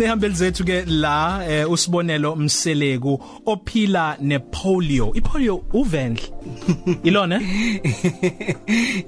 Sinehambeli zethu ke la eh, usibonelo Mseleku ophila nepolio. Ipolio uvendle. Ilona?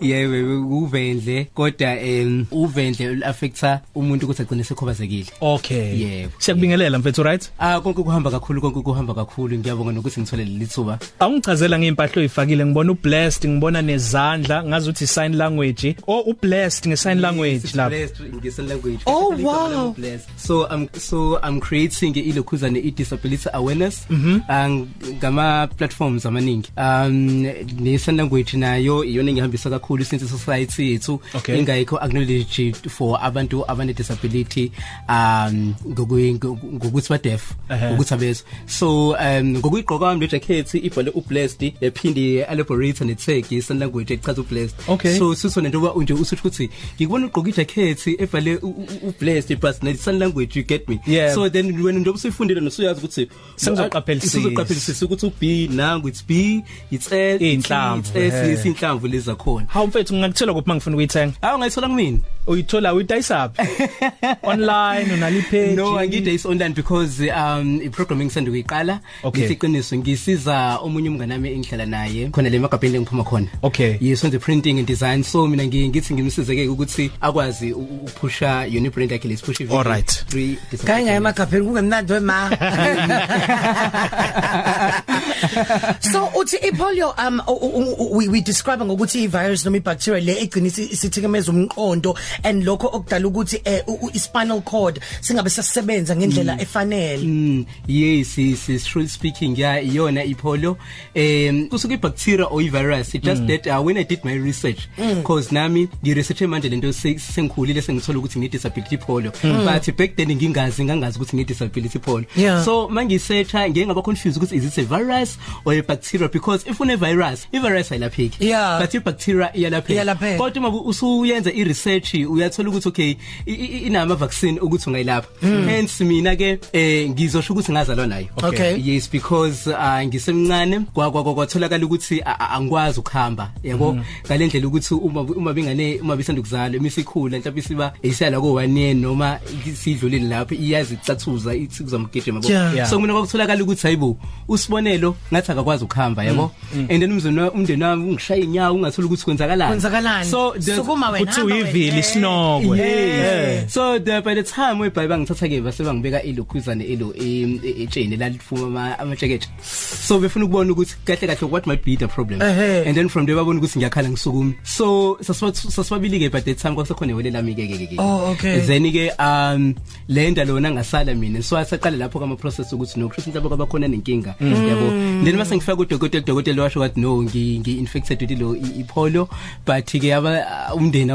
yebo uvendle kodwa em uvendle affecta umuntu ukuthi agcine sekhubazekile Okay. Yebo. Siyakubingelela mfethu right? ah konke kuhamba kakhulu konke kuhamba kakhulu ngiyabonga nokuthi ngithole leli thuba Awungichazela ngeimpahlo oyifakile ngibona ublessed ngibona nezandla ngazi ukuthi sign language. Oh ublessed ngesign language lapha. Blessed ngesign language Oh, Basically, wow. igama lami blessed. so i'm so i'm creating ilokhuzane i disability awareness um ngama platforms amaningi um ne sign language nayo iyona engihambisa kakhulu since society yethu Okay. ingayikho acknowledge for abantu abane disability um ngokuyi- ngokuthi ba deaf Ehhe. ukuthi abezo so um ngokuyigqoka kwami le jacket ibhale ublessed yaphinde elaborate ne tag i sign language echaza ublessed Okay. so sisona nje uba nje usuthi ukuthi ngikubona ugqoka ijacket ebhale u- u- ublessed but ne sign language you get me Yeah. so then when nje usifundile nosuyazi ukuthi Sengizoqaphelisisa. sizoqaphelisisa ukuthi u B nangu it's B it's L it's Iy'nhlamvu, it's S ehhe. isinhlamvu leza khona Hawu mfethu ngingakuthola kuphi mangifuna ukuyithenga? awu ngayithola kumina Uyithola uyidayisaphi? Online unali page? no angide is online because um iprogramming sende kuyiqala Okay. ngiqiniswe ngisiza omunye umngane wami engihlala naye khona le magabheni engiphuma khona Okay. yes on the printing and design so mina ngi- ngithi ngimsizeke ukuthi akwazi u- u- ukuphusha yona ibrand yakhe lesiphusha All right. Kanye emagabheni kungemnandi wema. So uthi ipolio um u- u- u- we we describe ngokuthi ivirus noma ibacteria le egcina isi- isithikemeza umqondo and lokho okudala ukuthi eh, u- u- ispinal cord singabe sasebenza ngendlela efanele. Mm, yes yes yes truly speaking yeah iyona ipolio um kusuka ibacteria or ivirus it just that uh, when i did my research because nami ngiresearche manje lento se- sengikhulile sengithola ukuthi ngine disability polio but back then ngingazi ngangazi ukuthi ngine disability polio Yeah. so mangisearcha ngeke ngaba confused ukuthi is it a virus or a bacteria? Because if une virus i virus ayilapheki Yeah. but i bacteria iyalapheka. Iyalapheka. kodwa uma usuyenza i research uyathola ukuthi okay i- i- inama vaccine ukuthi ungayilapha hence mina ke eh ngizosho ukuthi ngazalwa nayo Okay. yes because uh, ngisemncane kwa- kwa- kwa- kwatholakala ukuthi a- a- angikwazi ukuhamba yabo ngalendlela ukuthi uma uma bengane uma bisanda ukuzalwa emisikhula mhlawumbe siba isiyala ko 1 year noma sidlulile lapho iyazi icathuza ithi kuzamgijima yabo Yeah. Yeah. so mina kwakutholakala ukuthi hayibo usibonelo ngathi akakwazi ukuhamba yabo and then umzweni wa- umndeni wami ungishaya inyawo ungathola ukuthi kwenzakalani Kwenzakalani? so the- Sukuma wena. Kuthi hamba uyivili wena. sinokwe. Yes. So the by the time webhayi bangithatha ke base bangibeka ilokhuzane elo etsheni lalifuma ama amajacket. So befuna ukubona ukuthi kahle kahle what might be the problem. And then from there babona ukuthi ngiyakhala ngisukumi. So sasibabili ke by the time kwakusekhona wele lami ke ke ke. Oh, okay. Then ke um lenda lona ngasala mina. So asaqala lapho kama process ukuthi no kusho mhlawumbe kwabakhona nenkinga. Yabo. Then mase ngifika kudokotela udokotela washo wathi no ngi infected with lo i- ipolio but ke aba umndeni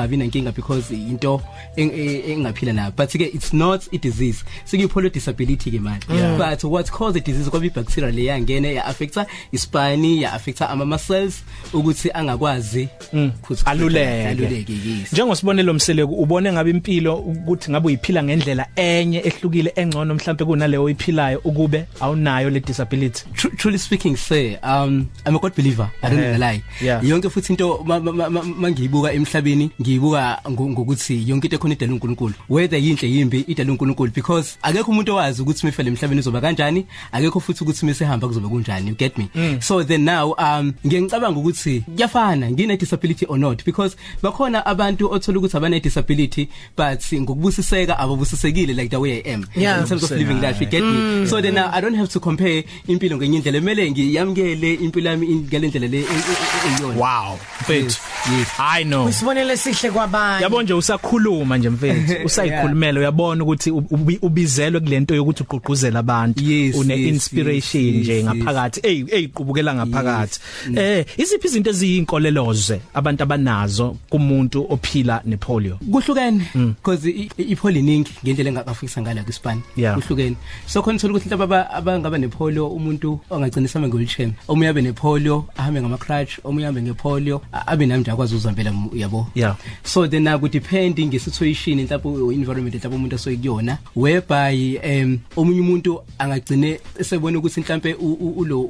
angabi nenkinga because into eng- e- engaphila nayo but ke it's not a disease sekuyipolio disability ke manje but what cause the disease kwabi bacteria le yangena ya affecta ispine ya affecta ama muscles ukuthi angakwazi ukuthi- aluleke aluleke yes njengosibonelo mseleku ubone ngabe impilo ukuthi ngabe uyiphila ngendlela enye ehlukile engcono mhlambe kunaleyo oyiphilayo ukube awunayo le disability Tru- truly speaking say um i'm a god believer i don't Eh, lie yeah. yonke futhi into ma- ma- ma- ma- mangiyibuka emhlabeni ngiyibuka ngo- ngokuthi yonke into ekhona idalwe uNkulunkulu whether yinhle yimbi idalwe uNkulunkulu because akekho umuntu owazi ukuthi mifele emhlabeni uzoba kanjani akekho futhi ukuthi mesehamba kuzoba kunjani you get me so then now um ngiye ngicabanga ukuthi kuyafana ngine disability or not because bakhona abantu othola ukuthi abane disability but ngokubusiseka ababusisekile like the way i am Yeah. in terms of living life you get me so then now i don't have to compare impilo ngenye indlela emele ngiyamkele impilo yami in- ngale ndlela le e- e- e- eyiyona wow mfethu yes i know Isibonelo esihle kwabanye. yabo nje usakhuluma nje mfethu. Usayikhulumela uyabona ukuthi ubi- ubizelwe kulento yokuthi uqhuquzela abantu. Une inspiration nje ngaphakathi. Ey eyiqubukela ngaphakathi. Eh iziphi izinto eziyinkoleloze abantu abanazo kumuntu ophila nepolio? Kuhlukene because ipoliningi ngendlela engakafikisa ngala Yeah. kuhlukene. So khona uthola ukuthi mhlawumbe aba- abangaba nepolio umuntu ongagcinisa abe ngewheelchair omunye abe nepolio ahambe ngama crutch omunye ahambe ngepolio abe nami nje akwazi uzihambela yabo? Yeah. So then naku depend ngesituation mhlawumbe environment mhlawumbe umuntu asoyikuyona whereby um omunye umuntu angagcine esebona ukuthi mhlawumbe ulo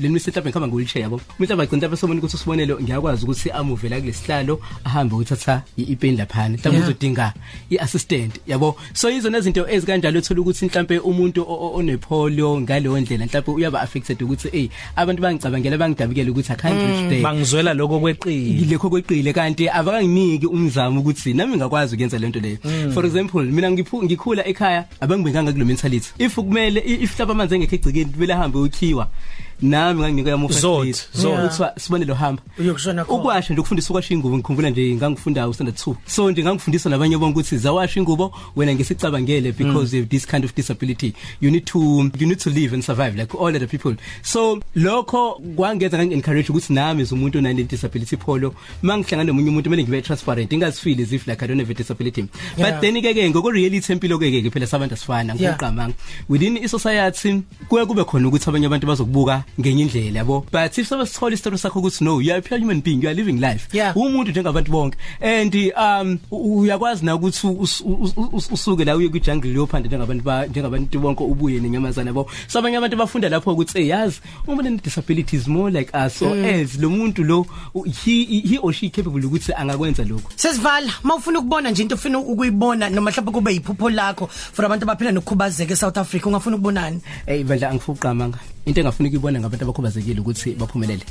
leni mhlawumbe ngikhamba ngewheelchair yabo. Mhlawumbe agcina mhlawumbe sebona ukuthi usibonelo ngiyakwazi ukuthi amuvela kulesihlalo ahambe uthatha ipeni laphana mhlawumbe uzodinga iassistant yabo? So izona izinto ezikanjalo uthola ukuthi mhlawumbe umuntu onepolio ngaleyo ndlela mhlawumbe uyaba affected ukuthi hey abantu bangicabangela bangidabukela ukuthi i can't reach there. bangizwela lokho kweqile lekho kweqile kanti abakanginiki umzamo ukuthi nami ngakwazi ukuyenza lento leyo. For example mina ngikhula ekhaya abangibenganga kulo mentality. If kumele if hlaba amanzi engekho egcikeni kumele ahambe ukhiwa nami nganginika yamu first Zot, grade zot. kuthiwa sibonelo hamba Uyokushona khona. ukwasha nje ukufundisa ukwasha ingubo ngikhumbula nje ngangifunda usanda 2 so nje ngangifundisa nabanye bonke ukuthi zawasha ingubo wena ngesicabangele because you have this kind of disability. You need to you need to live and survive like all other people. So lokho kwangenza ngangi encourage ukuthi nami umuntu onale disability pholo mangihlangana nomunye umuntu kumele ngibe transparent ingazifeel as if like i don't have a disability. Yeah. but then ke ke ngoko reality empilo ke ke phela sabantu asifana Yeah. ngiqamanga within i society kuye kube khona ukuthi abanye abantu bazokubuka ngenye indlela yabo? But if sabasithola istory sakho ukuthi no you are a pure human being you are living life. Yeah. umuntu njengabantu bonke. And um u- uyakwazi na ukuthi us- us- us- usuke la uye kwi jungle leopard njengabantu ba njengabantu bonke ubuye nenyamazana yabo? So abanye abantu bafunda lapho ukuthi hey yazi umuntu ne disability is more like us or else lo muntu lo u- he he or she capable ukuthi angakwenza lokho Sesivala mawufuna ukubona nje into ofuna ukuyibona noma mhlawumbe kube yiphupho lakho for abantu abaphila nokukhubazeka eSouth Africa ungafuna ukubonani? Hey bandla angifuqamanga into engafuna ukuyibona ngabantu abakhubazekile ukuthi baphumelele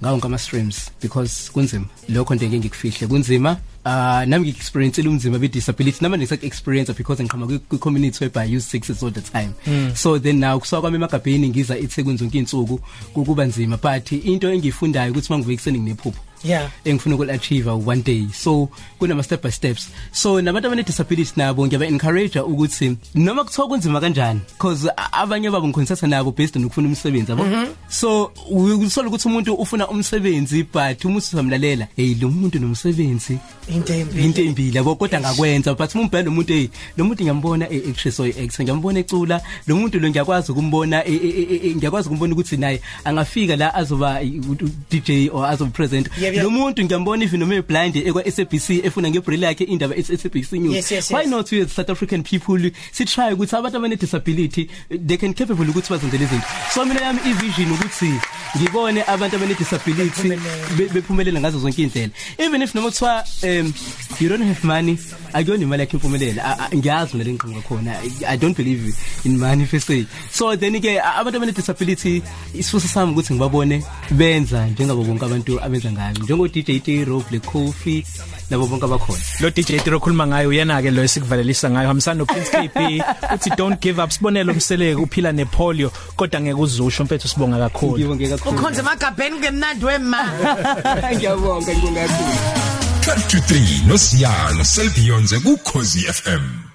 ngawo ngama streams because kunzima. Lokho nje ngeke ngikufihle. Kunzima uh nami ngi-experience ubunzima be-disability. Nama ngisake-experience because ngiqhama kwi- kwi-community whereby I use sixes all the time. Mm. so then now kusuka kwami emagabheni ngiza ethekwini zonke iy'nsuku kukuba nzima. But into engiyifundayo ukuthi uma ngivuke ekuseni nginephupho Yeah. engifuna ukulachieve one day. So kunama step by steps. So nabantu abane disability nabo ngiyaba encourage ukuthi noma kuthiwa kunzima kanjani because a- abanye babo ngikhonsesa nabo based on ukufuna umsebenzi yabo so usola ukuthi umuntu ufuna umsebenzi but uma usamlalela hey lo muntu nomsebenzi into embi into embili yabo kodwa ngakwenza but uma umbhela umuntu hey lo muntu ngiyambona e actress or actor ngiyambona ecula lo muntu lo ngiyakwazi ukumbona eh, eh, eh, eh, ngiyakwazi ukumbona ukuthi naye angafika la azoba i- u- u- DJ or azoba present. Yep, yep. lo muntu ngiyambona even noma blind ekwa SABC efuna ngebril yakhe indaba SABC news. Yes, yes, why yes. not we as South African people si try ukuthi abantu abane disability they can capable ukuthi bazenzele izinto. So mina yami i vision ukuthi ngibone abantu abane disability be- bephumelela ngazo zonke indlela even if noma kuthiwa um you don't have money. Akuyona imali yakhe impumelelo. A- a- ngiyazi mina lenqhamuka khona. I- i don't believe in money per se so then ke a- abantu abane disability isifuso sami ukuthi ngibabone benza njengabo bonke abantu abenza ngayo. Njengo DJ Tiro Black Coffee nabo bonke abakhona. Lo DJ Tiro khuluma ngayo uyena ke lo esikuvalelisa ngayo. Hambisana no Prince KB uthi don't give up. Sibonelo umseleke uphila nepolio kodwa ngeke uzusho mfethu sibonga kakhulu. Ngibonge kakhulu. Ukhonze emagabheni ngemnandi wema. Ngiyabonga ngibonga kakhulu. 12 to 3 noSiyano Selbionze ku Khosi FM